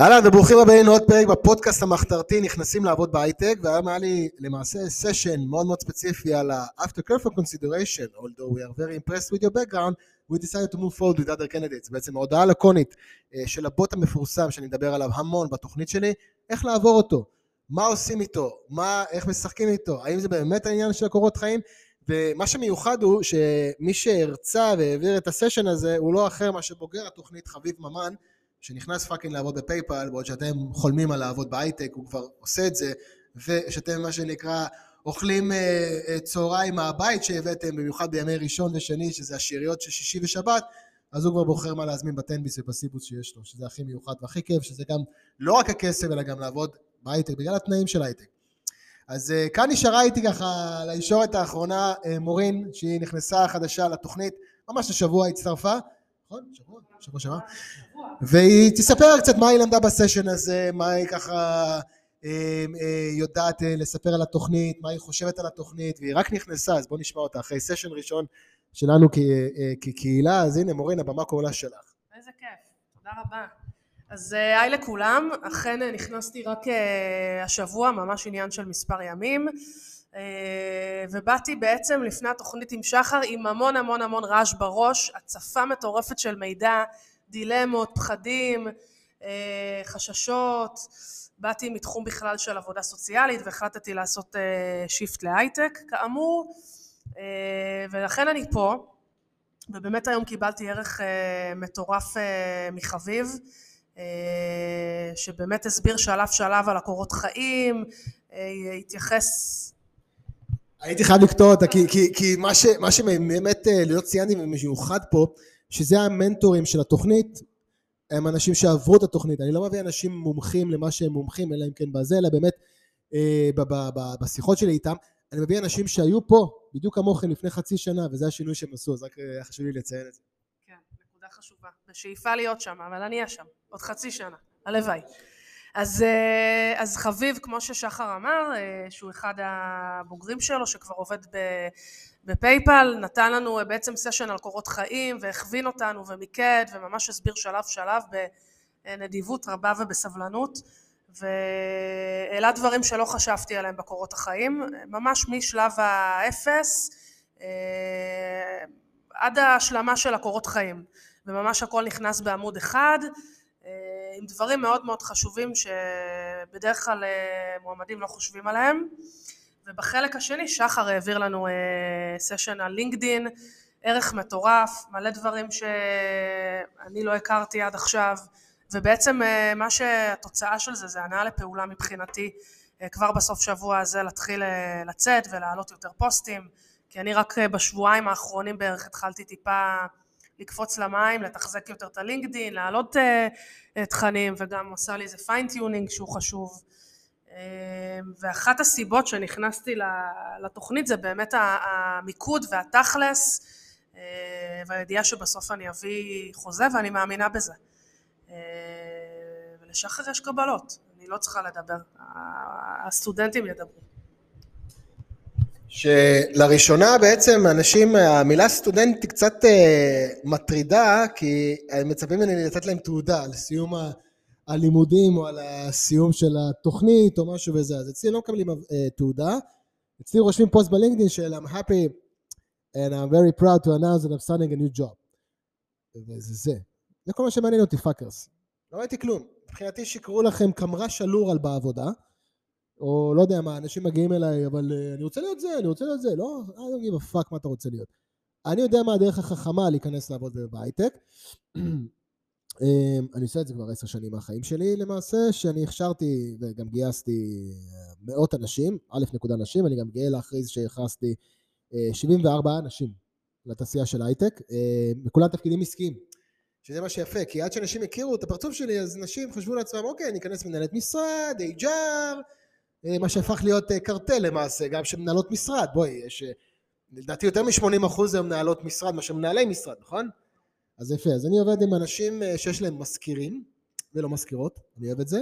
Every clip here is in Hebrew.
אהלן וברוכים הבאים לעוד פרק בפודקאסט המחתרתי נכנסים לעבוד בהייטק והיום היה לי למעשה סשן מאוד מאוד ספציפי על ה-after careful consideration although we are very impressed with your background we decided to move forward with other candidates. בעצם ההודעה לקונית אה, של הבוט המפורסם שאני מדבר עליו המון בתוכנית שלי איך לעבור אותו? מה עושים איתו? מה איך משחקים איתו? האם זה באמת העניין של הקורות חיים? ומה שמיוחד הוא שמי שהרצה והעביר את הסשן הזה הוא לא אחר מאשר בוגר התוכנית חביב ממן שנכנס fucking לעבוד ב PayPal, בעוד שאתם חולמים על לעבוד בהייטק, הוא כבר עושה את זה, ושאתם מה שנקרא אוכלים אה, אה, צהריים מהבית שהבאתם, במיוחד בימי ראשון ושני, שזה השאריות של שישי ושבת, אז הוא כבר בוחר מה להזמין בתן ביס ובסיבוס שיש לו, שזה הכי מיוחד והכי כיף, שזה גם לא רק הכסף, אלא גם לעבוד בהייטק, בגלל התנאים של הייטק. אז אה, כאן נשארה איתי ככה לישורת האחרונה מורין, שהיא נכנסה חדשה לתוכנית, ממש השבוע הצטרפה, נכון? שבוע? שבוע שעבר? והיא תספר קצת מה היא למדה בסשן הזה, מה היא ככה אה, אה, יודעת אה, לספר על התוכנית, מה היא חושבת על התוכנית, והיא רק נכנסה, אז בואו נשמע אותה אחרי סשן ראשון שלנו כקהילה, אז הנה מורין, הבמה כולה שלך. איזה כיף, תודה רבה. אז היי לכולם, אכן נכנסתי רק השבוע, ממש עניין של מספר ימים. ובאתי בעצם לפני התוכנית עם שחר עם המון המון המון רעש בראש, הצפה מטורפת של מידע, דילמות, פחדים, אה, חששות, באתי מתחום בכלל של עבודה סוציאלית והחלטתי לעשות שיפט אה, להייטק כאמור. אה, ולכן אני פה ובאמת היום קיבלתי ערך מטורף מחביב שבאמת הסביר שלב שלב על הקורות חיים, התייחס הייתי חייב לקטוע אותה כי, כי, כי מה, ש, מה שבאמת לא ציינתי במיוחד פה שזה המנטורים של התוכנית, הם אנשים שעברו את התוכנית, אני לא מביא אנשים מומחים למה שהם מומחים, אלא אם כן בזה, אלא באמת אה, ב, ב, ב, בשיחות שלי איתם, אני מביא אנשים שהיו פה, בדיוק כמוכם לפני חצי שנה, וזה השינוי שהם עשו, אז רק אה, היה חשוב לי לציין את זה. כן, נקודה חשובה. בשאיפה להיות שם, אבל אני אהיה שם, עוד חצי שנה, הלוואי. אז, אה, אז חביב, כמו ששחר אמר, אה, שהוא אחד הבוגרים שלו, שכבר עובד בפייפל, נתן לנו אה, בעצם סשן על קורות חיים, והכווין אותנו ומיקד, וממש הסביר שלב שלב בנדיבות רבה ובסבלנות, והעלה דברים שלא חשבתי עליהם בקורות החיים, ממש משלב האפס עד ההשלמה של הקורות חיים, וממש הכל נכנס בעמוד אחד. עם דברים מאוד מאוד חשובים שבדרך כלל אה, מועמדים לא חושבים עליהם. ובחלק השני שחר העביר לנו סשן אה, על לינקדין ערך מטורף מלא דברים שאני לא הכרתי עד עכשיו. ובעצם אה, מה שהתוצאה של זה זה הנאה לפעולה מבחינתי. כבר בסוף שבוע הזה להתחיל לצאת ולהעלות יותר פוסטים כי אני רק בשבועיים האחרונים בערך התחלתי טיפה לקפוץ למים, לתחזק יותר את הלינקדין, להעלות אה, תכנים וגם עושה לי איזה fine tuning שהוא חשוב. אה, ואחת הסיבות שנכנסתי לתוכנית זה באמת המיקוד והתכלס אה, והידיעה שבסוף אני אביא חוזה ואני מאמינה בזה. ולשחר יש קבלות, אני לא צריכה לדבר, הסטודנטים ידברו. שלראשונה בעצם אנשים, המילה סטודנט היא קצת אה, מטרידה כי הם מצפים ממני לתת להם תעודה על סיום הלימודים או על הסיום של התוכנית או משהו וזה, אז אצלי לא מקבלים אה, תעודה, אצלי רושמים פוסט בלינקדאין של I'm happy and I'm very proud to announce that I'm starting a new job. וזה זה. זה כל מה שמעניין אותי fuckers. לא ראיתי כלום. מבחינתי שיקרו לכם כמרה שלור על בעבודה או לא יודע מה, אנשים מגיעים אליי, אבל uh, אני רוצה להיות זה, אני רוצה להיות זה, לא, אני לא a fuck מה אתה רוצה להיות. אני יודע מה הדרך החכמה להיכנס לעבוד בהייטק. אמ, אני עושה את זה כבר עשר שנים מהחיים שלי למעשה, שאני הכשרתי וגם גייסתי אה, מאות אנשים, א' נקודה אנשים, אני גם גאה להכריז שהכרסתי 74 אה, אנשים לתעשייה של הייטק, וכולם תפקידים עסקיים. שזה מה שיפה, כי עד שאנשים הכירו את הפרצוף שלי, אז נשים חשבו לעצמם, אוקיי, אני אכנס מנהלת משרד, HR, אה, מה שהפך להיות אה, קרטל למעשה, גם של מנהלות משרד, בואי, יש אה, לדעתי יותר מ-80% היום מנהלות משרד מאשר מנהלי משרד, נכון? אז יפה, אז אני עובד עם אנשים שיש להם מזכירים ולא מזכירות, אני אוהב את זה,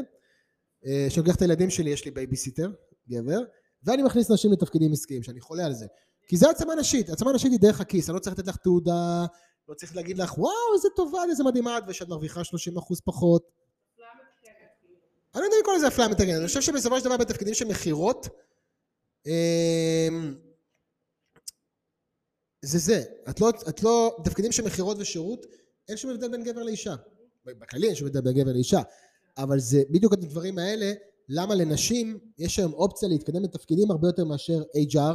שלוקח את הילדים שלי, יש לי בייביסיטר, גבר, ואני מכניס נשים לתפקידים עסקיים, שאני חולה על זה. כי זה עצמה נשית, עצמה נשית היא דרך הכיס, אני לא צריך לתת לך תעודה, לא צריך להגיד לך וואו איזה טובה, איזה מדהימה את, ושאת מרוויחה 30% פחות. אני לא יודע אם לקרוא לזה אפליה מתקנת, אני חושב שבסופו של דבר בתפקידים של מכירות, אמ, זה זה. את לא, את לא, תפקידים של מכירות ושירות, אין שום הבדל בין גבר לאישה. בכללי אין שום הבדל בין גבר לאישה. אבל זה בדיוק הדברים האלה, למה לנשים יש היום אופציה להתקדם לתפקידים הרבה יותר מאשר HR,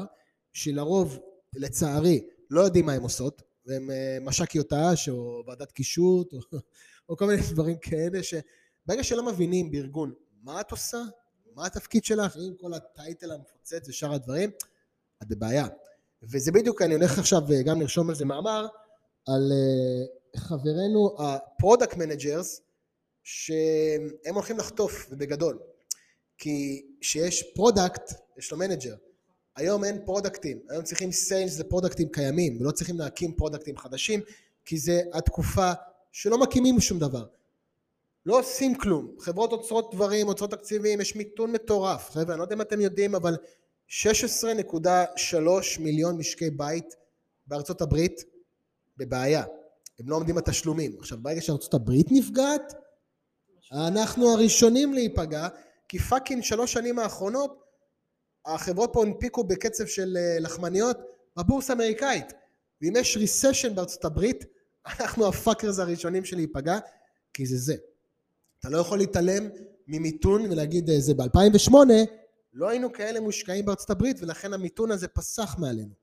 שלרוב, לצערי, לא יודעים מה הן עושות, והן אה, מש"קיות ת"ש או ועדת קישוט או, או כל מיני דברים כאלה שברגע שלא מבינים בארגון מה את עושה, מה התפקיד שלך, עם כל ה title המפוצץ ושאר הדברים, את בבעיה. וזה בדיוק, אני הולך עכשיו אה, גם לרשום על זה מאמר, על אה, חברינו ה product managers, שהם הולכים לחטוף, ובגדול. כי כשיש product, יש לו manager. היום אין פרודקטים, היום צריכים sales לפרודקטים קיימים, ולא צריכים להקים פרודקטים חדשים, כי זה התקופה שלא מקימים שום דבר. לא עושים כלום. חברות עוצרות דברים, עוצרות תקציבים, יש מיתון מטורף. חבר'ה, אני לא יודע אם אתם יודעים, אבל 16.3 מיליון משקי בית בארצות הברית בבעיה. הם לא עומדים בתשלומים. עכשיו, ברגע שארצות הברית נפגעת, אנחנו הראשונים להיפגע, כי fucking שלוש שנים האחרונות החברות פה הנפיקו בקצב של אה, לחמניות בבורסה האמריקאית. ואם יש recession בארצות הברית, אנחנו ה fuckers הראשונים של להיפגע, כי זה זה. אתה לא יכול להתעלם ממיתון ולהגיד אה, זה ב-2008 לא היינו כאלה מושקעים בארצות הברית ולכן המיתון הזה פסח מעלינו.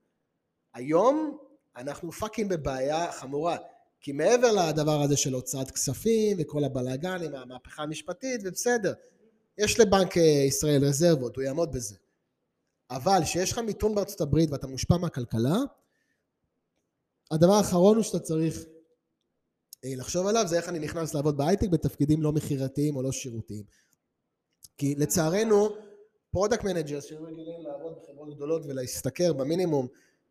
היום אנחנו fucking בבעיה חמורה כי מעבר לדבר הזה של הוצאת כספים וכל הבלאגן עם המהפכה המשפטית ובסדר יש לבנק אה, ישראל רזרבות הוא יעמוד בזה אבל כשיש לך מיתון בארצות הברית ואתה מושפע מהכלכלה הדבר האחרון הוא שאתה צריך לחשוב עליו זה איך אני נכנס לעבוד בהייטק בתפקידים לא מכירתיים או לא שירותיים. כי לצערנו product managers שהיו רגילים לעבוד בחברות גדולות ולהשתכר במינימום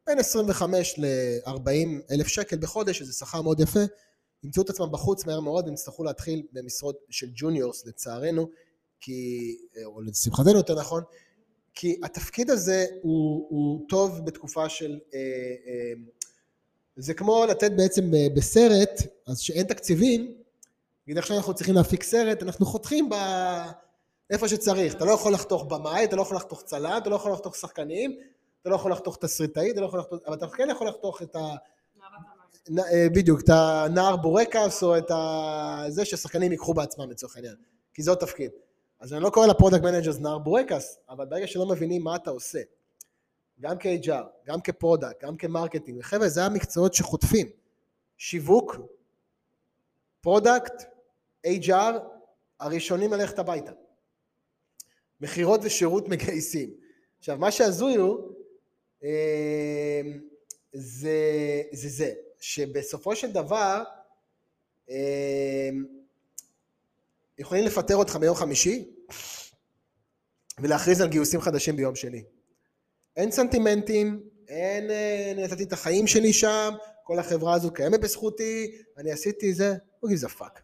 בין 25 ל-40 אלף שקל בחודש, שזה שכר מאוד יפה, ימצאו את עצמם בחוץ מהר מאוד והם יצטרכו להתחיל במשרות של juniors לצערנו, כי, אה, או לשמחתנו יותר נכון, כי התפקיד הזה הוא, הוא טוב בתקופה של אה, אה, זה כמו לתת בעצם אה, בסרט, אז שאין תקציבים, נגיד עכשיו אנחנו צריכים להפיק סרט, אנחנו חותכים ב... איפה שצריך. אתה לא יכול לחתוך במאי, אתה לא יכול לחתוך צלם, אתה לא יכול לחתוך שחקנים, אתה לא יכול לחתוך תסריטאי, אתה לא יכול לחתוך... אבל אתה כן יכול לחתוך את ה... אה, בדיוק, את הנער בורקס או את ה... זה ששחקנים ייקחו בעצמם לצורך העניין, כי זה עוד תפקיד. אז אני לא קורא ל product managers נער בורקס, אבל ברגע שלא מבינים מה אתה עושה, גם כ-HR, גם כ product, גם כ marketing, וחבר'ה זה המקצועות שחוטפים, שיווק, product, HR, הראשונים ללכת הביתה. מכירות ושירות מגייסים. עכשיו מה שהזוי הוא אמ, זה, זה זה, שבסופו של דבר אמ, יכולים לפטר אותך ביום חמישי ולהכריז על גיוסים חדשים ביום שני. אין סנטימנטים, אין אה, נתתי את החיים שלי שם, כל החברה הזו קיימת בזכותי, אני עשיתי זה, who gives a fuck.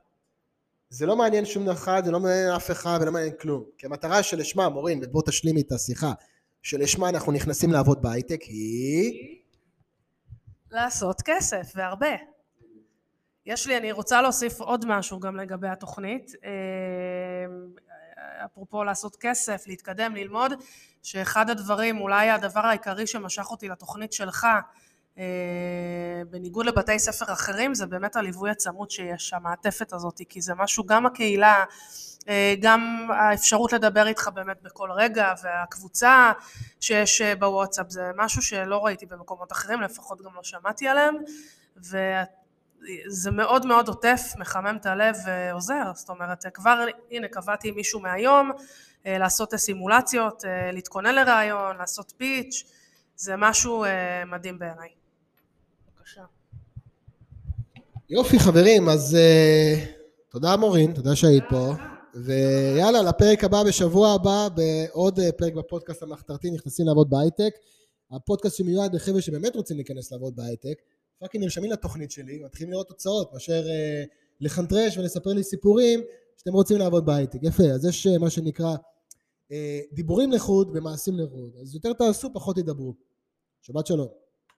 זה לא מעניין שום אחד, זה לא מעניין אף אחד ולא מעניין כלום. כי המטרה שלשמה, מורין, ובוא תשלימי את השיחה, שלשמה אנחנו נכנסים לעבוד בהייטק היא... לעשות כסף, והרבה. יש לי, אני רוצה להוסיף עוד משהו גם לגבי התוכנית. אה, אפרופו לעשות כסף, להתקדם, ללמוד, שאחד הדברים, אולי הדבר העיקרי שמשך אותי לתוכנית שלך, אה, בניגוד לבתי ספר אחרים, זה באמת הליווי הצמוד שיש, המעטפת הזאת, כי זה משהו, גם הקהילה, אה, גם האפשרות לדבר איתך באמת בכל רגע, והקבוצה שיש בוואטסאפ, זה משהו שלא ראיתי במקומות אחרים, לפחות גם לא שמעתי עליהם, זה מאוד מאוד עוטף, מחמם את הלב ועוזר, זאת אומרת כבר הנה קבעתי מישהו מהיום אה, לעשות סימולציות, אה, להתכונן לראיון, לעשות pitch, זה משהו אה, מדהים בעיניי. בבקשה. יופי חברים, אז תודה מורין, תודה שהיית פה, ויאללה לפרק הבא בשבוע הבא בעוד פרק בפודקאסט המחתרתי נכנסים לעבוד בהייטק, הפודקאסט שמיועד לחבר'ה שבאמת רוצים להיכנס לעבוד בהייטק fucking נרשמים לתוכנית שלי, מתחילים לראות תוצאות, מאשר אה, לחנטרש ולספר לי סיפורים שאתם רוצים לעבוד בהייטק. יפה, אז יש אה, מה שנקרא אה, דיבורים לחוד ומעשים לחוד. אז יותר תעשו, פחות תדברו. שבת שלום.